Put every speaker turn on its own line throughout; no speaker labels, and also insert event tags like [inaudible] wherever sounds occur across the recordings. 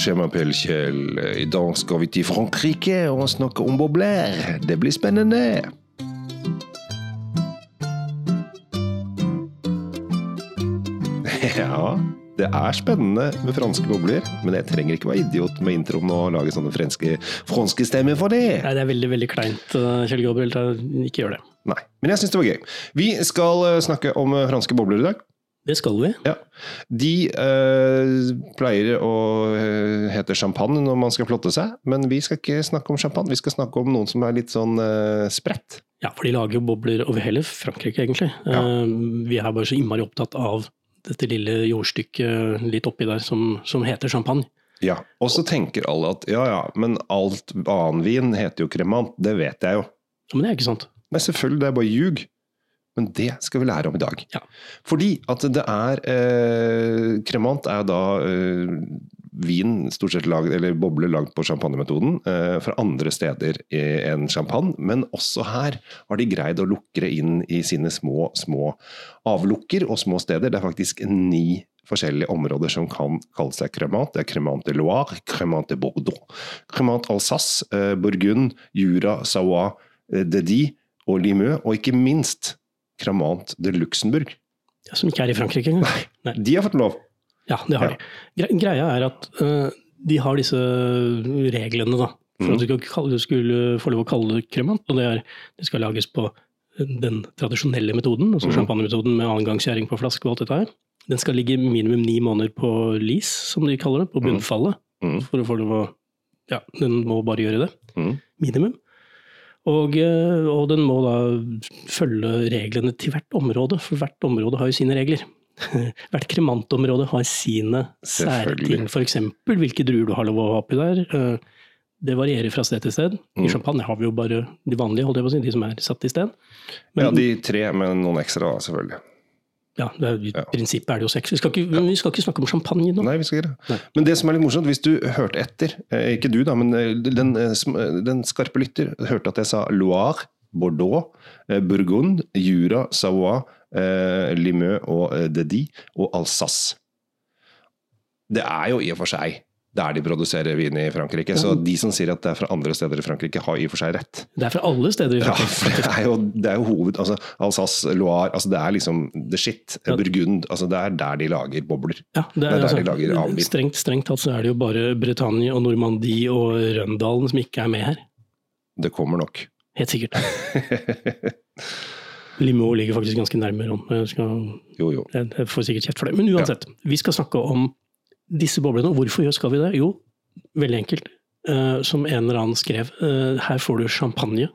je m'appelle Kjell. I dag skal vi til Frankrike og snakke om bobler. Det blir spennende. Ja, det er spennende med franske bobler, men jeg trenger ikke være idiot med introen og lage sånne franske, franske stemmer for det.
Nei, det er veldig veldig kleint, Kjell Gabriel. Ikke gjør det.
Nei, men jeg syns det var gøy. Vi skal eh, snakke om eh, franske bobler i dag.
Det skal vi.
Ja. De øh, pleier å eh, hete champagne når man skal plotte seg, men vi skal ikke snakke om champagne. Vi skal snakke om noen som er litt sånn øh, spredt.
Ja, for de lager jo bobler over hele Frankrike, egentlig.
Ja.
Uh, vi er bare så innmari opptatt av dette lille jordstykket litt oppi der som, som heter champagne.
Ja, Og så tenker alle at ja ja, men alt annen vin heter jo kremant. Det vet jeg jo.
Ja, Men det er ikke sant.
Nei, selvfølgelig, det er bare ljug. Men det skal vi lære om i dag.
Ja.
Fordi at det er eh, Kremant er da eh, vin, stort sett lag, eller bobler lagd på champagnemetoden, eh, fra andre steder enn champagne. Men også her har de greid å lukre inn i sine små, små avlukker og små steder. Det er faktisk ni forskjellige områder som kan kalle seg Cremant. Det er Cremant de Loire, Cremant de Bordeaux, Cremant Alsace, eh, Burgund, Jura, Savoie, eh, Dedi og Limø. og ikke minst Cremant de Luxembourg.
Ja, som ikke er i Frankrike engang. Nei.
De har fått lov.
Ja, det har
Ja.
de. Greia er at uh, de har disse reglene da, for
mm.
at du skal kalle, du skulle få lov å kalle det kremant. Og det er det skal lages på den tradisjonelle metoden, altså
mm.
champagnemetoden med annengangsgjæring på flask og alt dette her. Den skal ligge minimum ni måneder på lis, som de kaller det, på
Mhm.
bunnfallet.
Mm.
For å få lov å Ja, den må bare gjøre det.
Mhm.
Minimum. Og, eh, og den må da følge reglene til hvert område, for hvert område har jo sine regler. [laughs] Hvert kremantområde har sine særting, f.eks. hvilke druer du har lov å ha oppi der. Eh, Det varierer fra sted til sted. I
Mm.
champagne har vi jo bare de vanlige, holdt jeg på å si, de som er satt i sted. Men
Ja, de tre med noen ekstra, selvfølgelig.
Ja, det er, i
Ja.
prinsippet er det jo sex. Vi skal ikke, ja. vi skal ikke snakke om champagne nå.
Nei, vi skal ikke det. Men det som er litt morsomt, hvis du hørte etter, eh, ikke du da, men eh, den, eh, den skarpe lytter hørte at jeg sa Loire, Bordeaux, Burgund, Jura, Savoie, Limeux og Dedi, og Alsace. Det er jo i og for seg der de produserer vin i Frankrike, så de som sier at det er fra andre steder i Frankrike, har i og for seg rett.
Det er fra alle steder i
Ja,
Frankrike.
for det er jo, det er jo hoved... Altså, Alsace, Loire altså Det er liksom the shit.
Ja.
Burgund altså Det er der de lager bobler.
Ja, det
Det er
er,
der de lager
altså,
avvin.
strengt, strengt tatt så er det jo bare Bretagne og Normandie og Røndalen som ikke er med her.
Det kommer nok.
Helt sikkert. [laughs] Limoux ligger faktisk ganske nærme Ron. Jeg, skal,
jo, jo.
jeg får sikkert kjeft for det. Men uansett, vi skal snakke om disse boblene. Og hvorfor skal vi det? Jo, veldig enkelt. Uh, som en eller annen skrev, uh, her får du champagne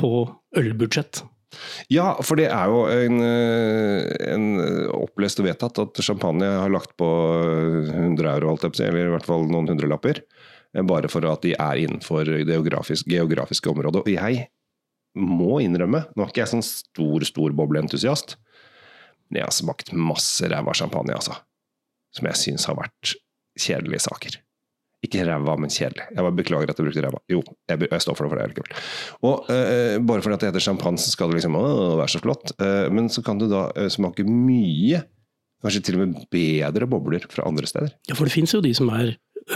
på ølbudsjett.
Ja, for det er jo en, eh, en opplest og vedtatt at champagne har lagt på 100 euro, eller i hvert fall noen hundrelapper. Bare for at de er innenfor det geografisk, geografiske området. Og jeg må innrømme, nå er ikke jeg sånn stor, stor bobleentusiast, men jeg har smakt masse ræva champagne, altså. Som jeg syns har vært kjedelige saker. Ikke ræva, men kjedelig. Jeg bare beklager at jeg brukte ræva. Jo, jeg, jeg står for det for det likevel. Og eh, bare fordi det heter champagne, så skal det liksom være så flott. Uh, men så kan du da eh, smake mye, kanskje til og med bedre bobler fra andre steder.
Ja, for det fins jo de som er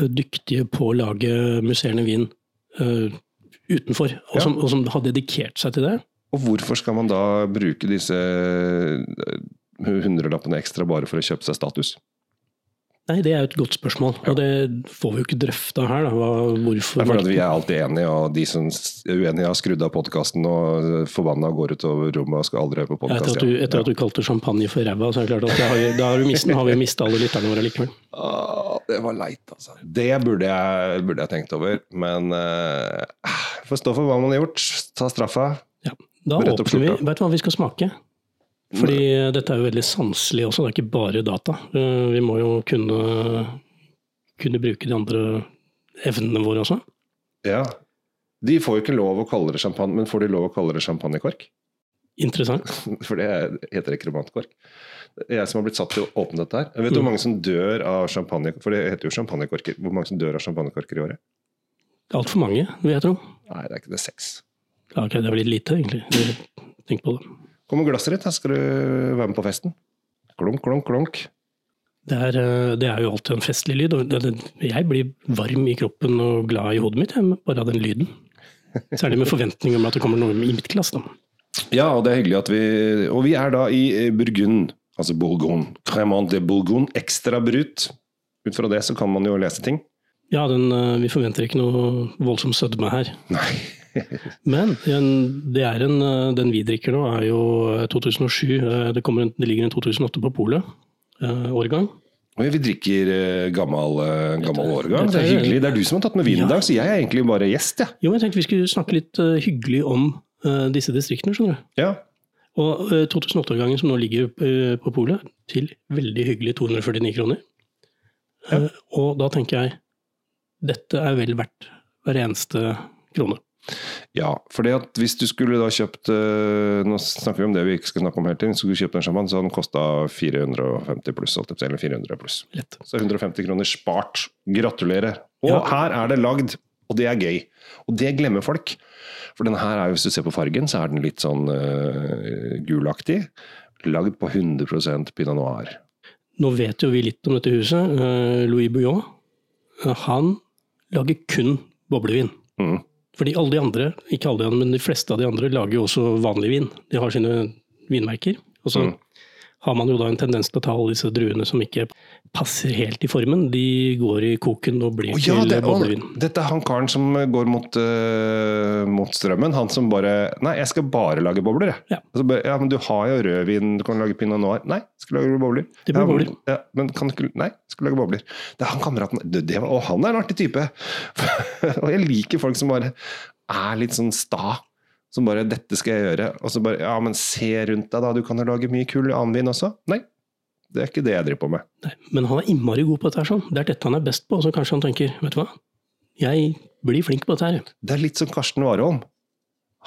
dyktige på å lage musserende vin utenfor, og,
Ja.
som, og som har dedikert seg til det.
Og hvorfor skal man da bruke disse hundrelappene ekstra bare for å kjøpe seg status?
Nei, det er jo et godt spørsmål, og det får vi jo ikke drøfta her. Da, hva, hvorfor
Det er vi er alltid enige, og de som er uenige har skrudd av podkasten og forbanna går utover rommet og skal aldri høre på
Ja,
podkast
Etter, at du, etter at du kalte champagne for ræva, så er det klart at har da har, mist, har vi mista alle lytterne våre likevel.
Ah, det var leit, altså. Det burde jeg, burde jeg tenkt over. Men uh, får stå for hva man har gjort. Ta straffa.
Ja. Da åpner vi. Vet du hva vi skal smake? Fordi dette er jo veldig sanselig også, det er ikke bare data. Eh, Vi må jo kunne, kunne bruke de andre evnene våre også.
Ja. De får jo ikke lov å kalle det champagne, men får de lov å kalle det champagnekork?
Interessant. [laughs]
For det er- heter ikke romantkork. Jeg som har blitt satt til å åpne dette her. Jeg vet du hvor mange som dør av champagne... For det heter jo champagnekorker. Hvor mange som dør av champagnekorker i året?
Altfor mange, vil jeg tro.
Nei, det er ikke det. Seks.
Ja, ok, det er litt lite, egentlig. Tenk på det.
Kom med glasset ditt, her skal du være med på festen. Klunk, klunk, klunk.
Det er, eh, det er jo alltid en festlig lyd. og det, det, Jeg blir varm i kroppen og glad i hodet mitt bare av den lyden. Særlig med forventning om at det kommer noe i mitt glass. Da.
Ja, og det er hyggelig at vi Og vi er da i Burgund, altså Bourgogne. Cremant de Bourgogne, ekstra brut. Ut fra det så kan man jo lese ting.
Ja, den, eh, vi forventer ikke noe voldsom sødme her.
Nei.
Men det er en, eh, den vi drikker nå, er jo 2007. Det, en, det ligger en 2008 på polet. Årgang.
Og vi drikker gammel, gammel årgang. Det er hyggelig. Det er du som har tatt med vin i dag, så jeg er egentlig bare gjest.
Ja. Jo, jeg tenkte vi skulle snakke litt hyggelig om disse distriktene, skjønner du.
Ja.
Og 2008-årgangen som nå ligger på polet, til veldig hyggelig 249 kroner. Ja. Og da tenker jeg dette er vel verdt hver eneste krone.
Ja, for hvis du skulle da kjøpt Nå snakker vi om det vi ikke skal snakke om hele tiden. Skulle du kjøpt en sjaman, så den kosta 450 pluss. Eller 400 pluss.
Lett.
Så 150 kroner spart. Gratulerer. Og
Ja.
her er det lagd, og det er gøy. Og det glemmer folk. For denne her er jo, hvis du ser på fargen, så er den litt sånn uh, gulaktig. Lagd på 100 pinot noir.
Nå vet jo vi litt om dette huset. Uh, Louis Bouillon, uh, han lager kun boblevin.
Mm.
Fordi alle de andre, ikke alle de andre, men de fleste av de andre lager jo også vanlig vin. De har sine vinmerker. Og så
Mm.
Har man jo da en tendens til å ta alle disse druene som ikke passer helt i formen. De går i koken og blir
oh, ja,
til
det,
boblevin.
dette er han karen som går mot, uh, mot strømmen. Han som bare Nei, jeg skal bare lage bobler, jeg.
Ja.
Altså, ja, men du har jo rødvin, du kan lage pinot noir. Nei, jeg skal lage bobler.
Det blir
ja,
bobler.
Ja, men kan du Nei, jeg skal lage bobler. Det er han kameraten det, det, var- Og han er en artig type! [laughs] og jeg liker folk som bare er litt sånn sta. Som bare 'Dette skal jeg gjøre'. Og så bare 'Ja, men se rundt deg, da. Du kan jo lage mye kul annen vin også'. Nei. Det er ikke det jeg driver på med.
Nei, men han er innmari god på dette her. sånn. Det er dette han er best på. Og så kanskje han tenker, vet du hva, jeg blir flink på dette her.
Det er litt som Karsten Warholm.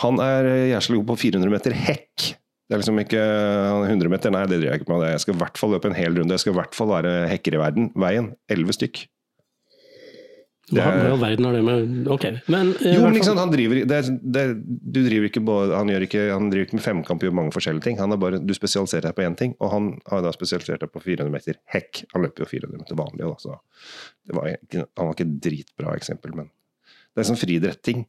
Han er jævlig god på 400 meter hekk. Det er liksom ikke 100 meter, nei, det driver jeg ikke med. Jeg skal i hvert fall løpe en hel runde. Jeg skal i hvert fall være hekker i verden. veien. Elleve stykk.
Hva i all verden har det med Ok, men eh,
Jo, men liksom, han driver det, er- det, er- Du driver ikke både, han, ikke, han driver ikke med femkamp, gjør mange forskjellige ting. Han bare, Du spesialiserer deg på én ting, og han har da spesialisert deg på 400 meter hekk. Han løper jo 400 meter vanlig, da, så det var han var ikke et dritbra eksempel, men det er sånn friidretting.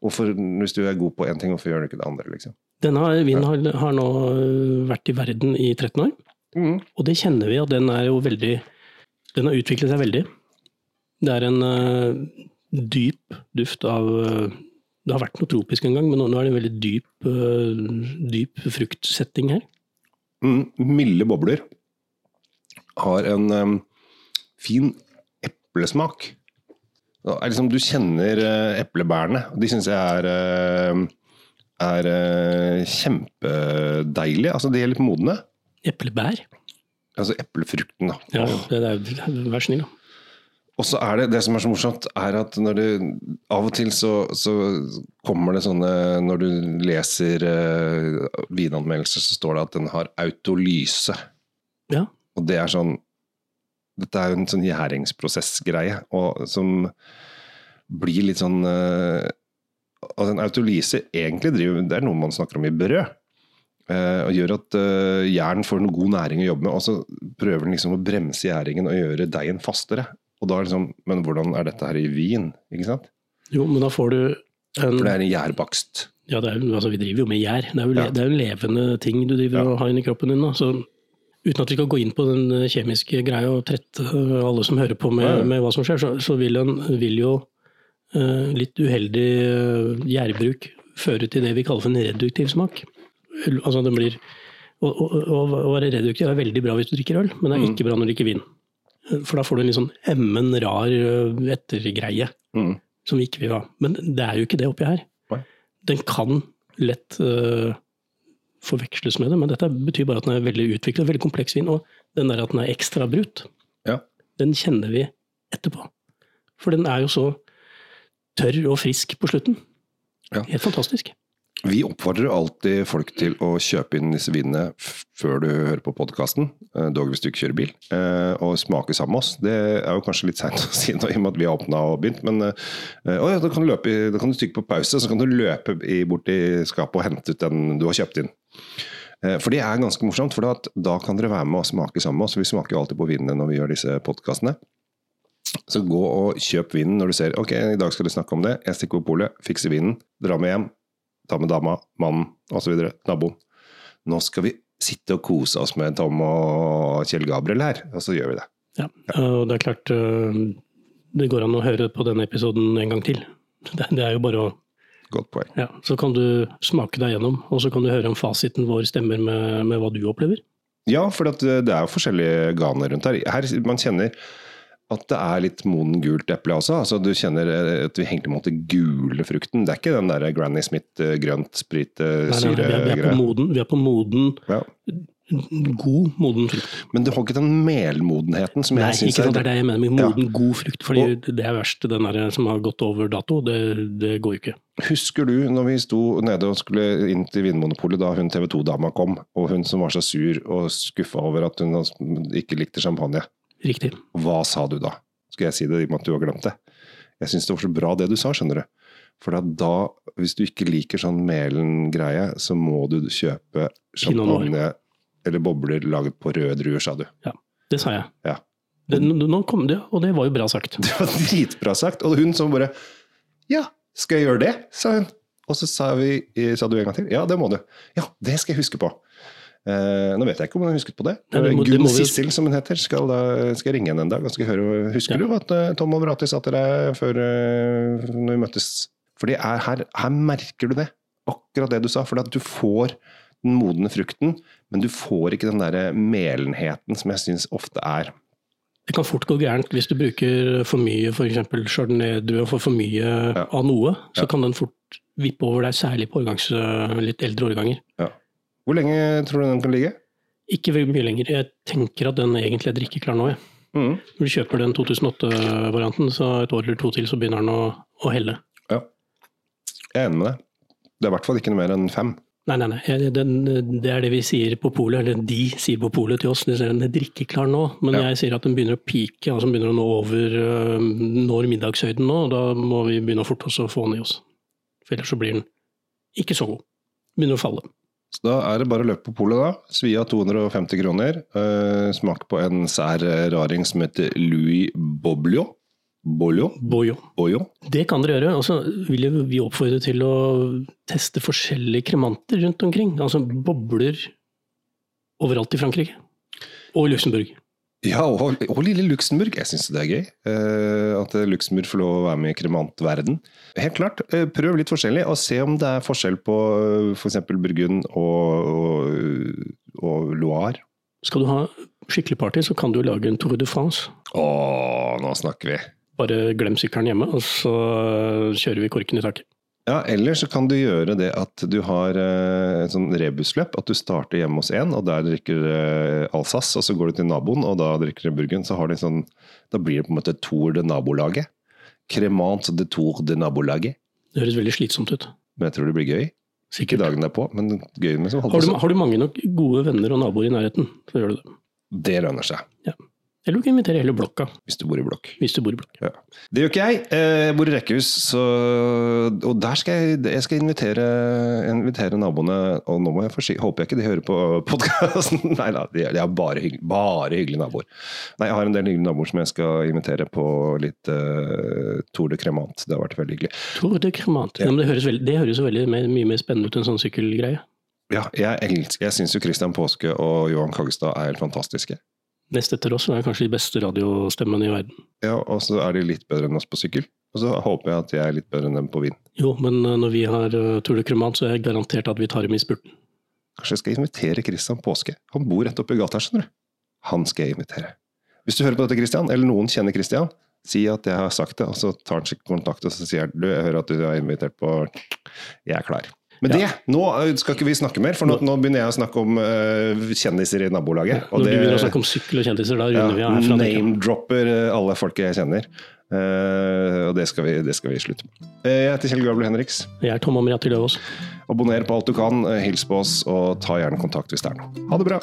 Hvis du er god på én ting, hvorfor gjør du ikke det andre, liksom?
Denne vinen har, har nå øh, vært i verden i 13 år,
Mm.
og det kjenner vi at den er jo veldig Den har utviklet seg veldig. Det er en uh, dyp duft av uh, Det har vært noe tropisk en gang, men nå, nå er det en veldig dyp, uh, dyp fruktsetting her.
Mm, milde bobler. Har en um, fin eplesmak. Liksom, du kjenner eplebærene. og De syns jeg er, er kjempedeilige. Altså, de er litt modne.
Eplebær.
Altså eplefrukten, da.
Ja, det er, vær snill, da.
Og så er det det som er så morsomt, er at når du Av og til så, så kommer det sånne Når du leser uh, vinanmeldelser, så står det at den har autolyse.
Ja.
Og det er sånn Dette er jo en sånn gjæringsprosessgreie, og som blir litt sånn uh, Altså en autolyse egentlig driver Det er noe man snakker om i brød. Uh, og gjør at uh, jern får en god næring å jobbe med. Og så prøver den liksom å bremse gjæringen og gjøre deigen fastere. Og da liksom Men hvordan er dette her i vin? Ikke sant?
Jo, men da får du en
For det er en gjærbakst.
Ja, det er, altså, vi driver jo med gjær. Det er jo,
Ja.
det er jo en levende ting du driver
Ja.
og har inni kroppen din. Da. Så, uten at vi skal gå inn på den eh, kjemiske greia og trette eh, alle som hører på med,
Ja,
med hva som skjer, så, så vil, en, vil jo eh, litt uheldig eh, gjærbruk føre til det vi kaller for en reduktiv smak. Altså den blir å, å, å å være reduktiv er veldig bra hvis du drikker øl, men det er
Mm.
ikke bra når du drikker vin. For da får du en litt sånn emmen, rar eh, ettergreie
Mm.
som vi ikke vil ha. Men det er jo ikke det oppi her.
Nei.
Den kan lett uh, forveksles med det, men dette betyr bare at den er veldig utviklet, veldig kompleks vin. Og den der at den er ekstra brut,
Ja.
den kjenner vi etterpå. For den er jo så tørr og frisk på slutten.
Ja.
Helt fantastisk.
Vi oppfordrer alltid folk til å kjøpe inn disse vinene før du hører på podkasten, dog hvis du ikke kjører bil, eh, og smake sammen med oss. Det er jo kanskje litt seint å [laughs] si nå i og med at vi har åpna og begynt, men eh, å ja, da kan løpe, da kan du trykke på pause, så kan du løpe bort i skapet og hente ut den du har kjøpt inn. Eh, For det er ganske morsomt, for da kan dere være med og smake sammen med oss. Vi smaker jo alltid på vinene når vi gjør disse podkastene. Så gå og kjøp vinen når du ser ok, i dag skal du snakke om det. Jeg stikker på polet, fikser vinen, drar med hjem, tar med dama, mannen osv. Naboen. Nå skal vi sitte og kose oss med Tom og Kjell Gabriel her, og så gjør vi det.
Ja, og det er klart øh, det går an å høre på denne episoden en gang til. [laughs] Det, det er jo bare å
Godt poeng.
Ja, så kan du smake deg gjennom, og så kan du høre om fasiten vår stemmer med, med hva du opplever.
Ja, for eh, det er jo forskjellige ganer rundt her. her. Man kjenner at det er litt moden gult eple også. altså Du kjenner eh, at vi hengte mot den gule frukten. Det er ikke den der Granny Smith eh, grønt sprit eh,
Nei, nei, vi, er, vi, er
syre-greia.
moden, vi er på moden,
Ja.
god moden frukt.
Men du har ikke den melmodenheten som
Nei,
jeg syns
ikke sant, det
er
er det jeg mener med
Ja.
moden, god frukt. fordi det er verst, den der som har gått over dato. Det, det går jo ikke.
Husker du når vi sto nede og skulle inn til Vinmonopolet da hun TV 2-dama kom, og hun som var så sur og skuffa over at hun ikke likte champagne?
Riktig.
Hva sa du da? Skal jeg si det i og med at du har glemt det? Jeg syns det var så bra det du sa, skjønner du. For da, hvis du ikke liker sånn melen-greie, så må du kjøpe champagne eller bobler laget på røde druer, sa du.
Ja, Det sa jeg.
Ja.
Det, nå nå kom det, og det var jo bra sagt. [laughs]
Det var dritbra sagt. Og hun som bare Ja, skal jeg gjøre det? sa hun. Og så sa, vi, sa du en gang til. Ja, det må du. Ja, det skal jeg huske på. Eh, nå vet jeg ikke om hun har husket på det.
Nei, det må-
Gunn
det
Sissel, som hun heter, skal, da, skal ringe henne en dag og skal høre Husker
Ja.
du at uh, Tom Overati sa til deg før uh, når vi møttes? Fordi er, her, her merker du det. Akkurat det du sa. For du får den modne frukten, men du får ikke den der melenheten som jeg syns ofte er.
Det kan fort gå gærent hvis du bruker for mye f.eks. chardonnay-drue får for mye
Ja.
av noe. Så
Ja.
kan den fort vippe over deg, særlig på årgangs, litt eldre årganger.
Hvor lenge tror du den kan ligge?
Ikke mye lenger. Jeg tenker at den egentlig er drikkeklar nå. Jeg.
Mm.
Når du kjøper den 2008-varianten, så et år eller to til så begynner den å, å helle.
Ja. Jeg er enig med deg. Det er i hvert fall ikke noe mer enn fem.
Nei, nei, nei. Den, det er det vi sier på polet, eller de sier på polet til oss. De sier den er drikkeklar nå, men
Ja.
jeg sier at den begynner å pike, altså den begynner å nå over når middagshøyden nå, og da må vi begynne å forte oss å få den i oss. For ellers så blir den ikke så god. Begynner å falle.
Så da er det bare å løpe på polet, da. Svi av 250 kroner. Eh, smak på en sær eh, raring som heter Louis Boblio. Bollo?
Boyo.
Boyo?
Det kan dere gjøre. Og så vil vi oppfordre til å teste forskjellige kremanter rundt omkring. Altså bobler overalt i Frankrike. Og i Luxembourg.
Ja, og, og lille Luxembourg. Jeg syns det er gøy. eh, at Luxembourg får lov å være med i kremantverden. Helt klart. eh, prøv litt forskjellig, og se om det er forskjell på f.eks. Burgund og, og, og Loire.
Skal du ha skikkelig party, så kan du lage en Tour de France.
Å, nå snakker vi!
Bare glem sykkelen hjemme, og så kjører vi korken i taket.
Ja, Eller så kan du gjøre det at du har eh, et sånn rebusløp. At du starter hjemme hos én, og der drikker eh, Alsace. Og så går du til naboen, og da drikker du Burgund. Så har de sånn, da blir det på en måte Tour de nabolaget. Cremant de Tour de nabolaget.
Det høres veldig slitsomt ut.
Men jeg tror det blir gøy. Ikke
Sikkert.
dagen derpå, men gøy med som
Har du, har du mange nok gode venner og naboer i nærheten, så gjør du det.
Det lønner seg,
Eller du kan invitere hele blokka,
hvis du bor i blokk.
hvis du bor i blokk.
Det gjør ikke jeg. Eh, Jeg bor i rekkehus, så, og der skal jeg, jeg skal invitere, invitere naboene. Og nå må jeg forsi- håper jeg ikke de hører på podkasten. [laughs] Nei da, de, er- bare, hygg, bare hyggelige naboer. Nei, Jeg har en del hyggelige naboer som jeg skal invitere på litt uh, Tour de Cremant. Det har vært veldig hyggelig.
Tour de Cremant. Ja. det høres, veldig, det høres jo veldig mer, mye mer spennende ut enn sånn sykkelgreie.
Ja, jeg, jeg syns jo Christian Påske og Johan Kaggestad er helt fantastiske.
Nest etter oss er kanskje de beste radiostemmene i verden.
Ja, Og så er de litt bedre enn oss på sykkel. Og så håper jeg at jeg er litt bedre enn dem på vind.
Jo, men eh, når vi har uh, Tour de Cremant, så er jeg garantert at vi tar dem i spurten.
Kanskje jeg skal invitere Christian Påske. Han bor rett oppi gata her, skjønner du. Han skal jeg invitere. Hvis du hører på dette, Christian, eller noen kjenner Christian, si at jeg har sagt det, og så tar han kontakt og så sier han, du, jeg hører at du er invitert på Jeg er klar. Men det, nå skal ikke vi snakke mer, for nå, nå begynner jeg å snakke om uh, kjendiser i nabolaget.
Når du begynner å snakke om sykkel og kjendiser, da runder vi
ja,
av herfra.
Name-dropper alle folket jeg kjenner. Uh, og det skal, vi, det skal vi slutte med. Uh, jeg heter Kjell Gabriel Henriks.
Jeg er Tom Amriati Løvaas.
Abonner på alt du kan, hils på oss, og ta gjerne kontakt hvis det er noe. Ha det bra!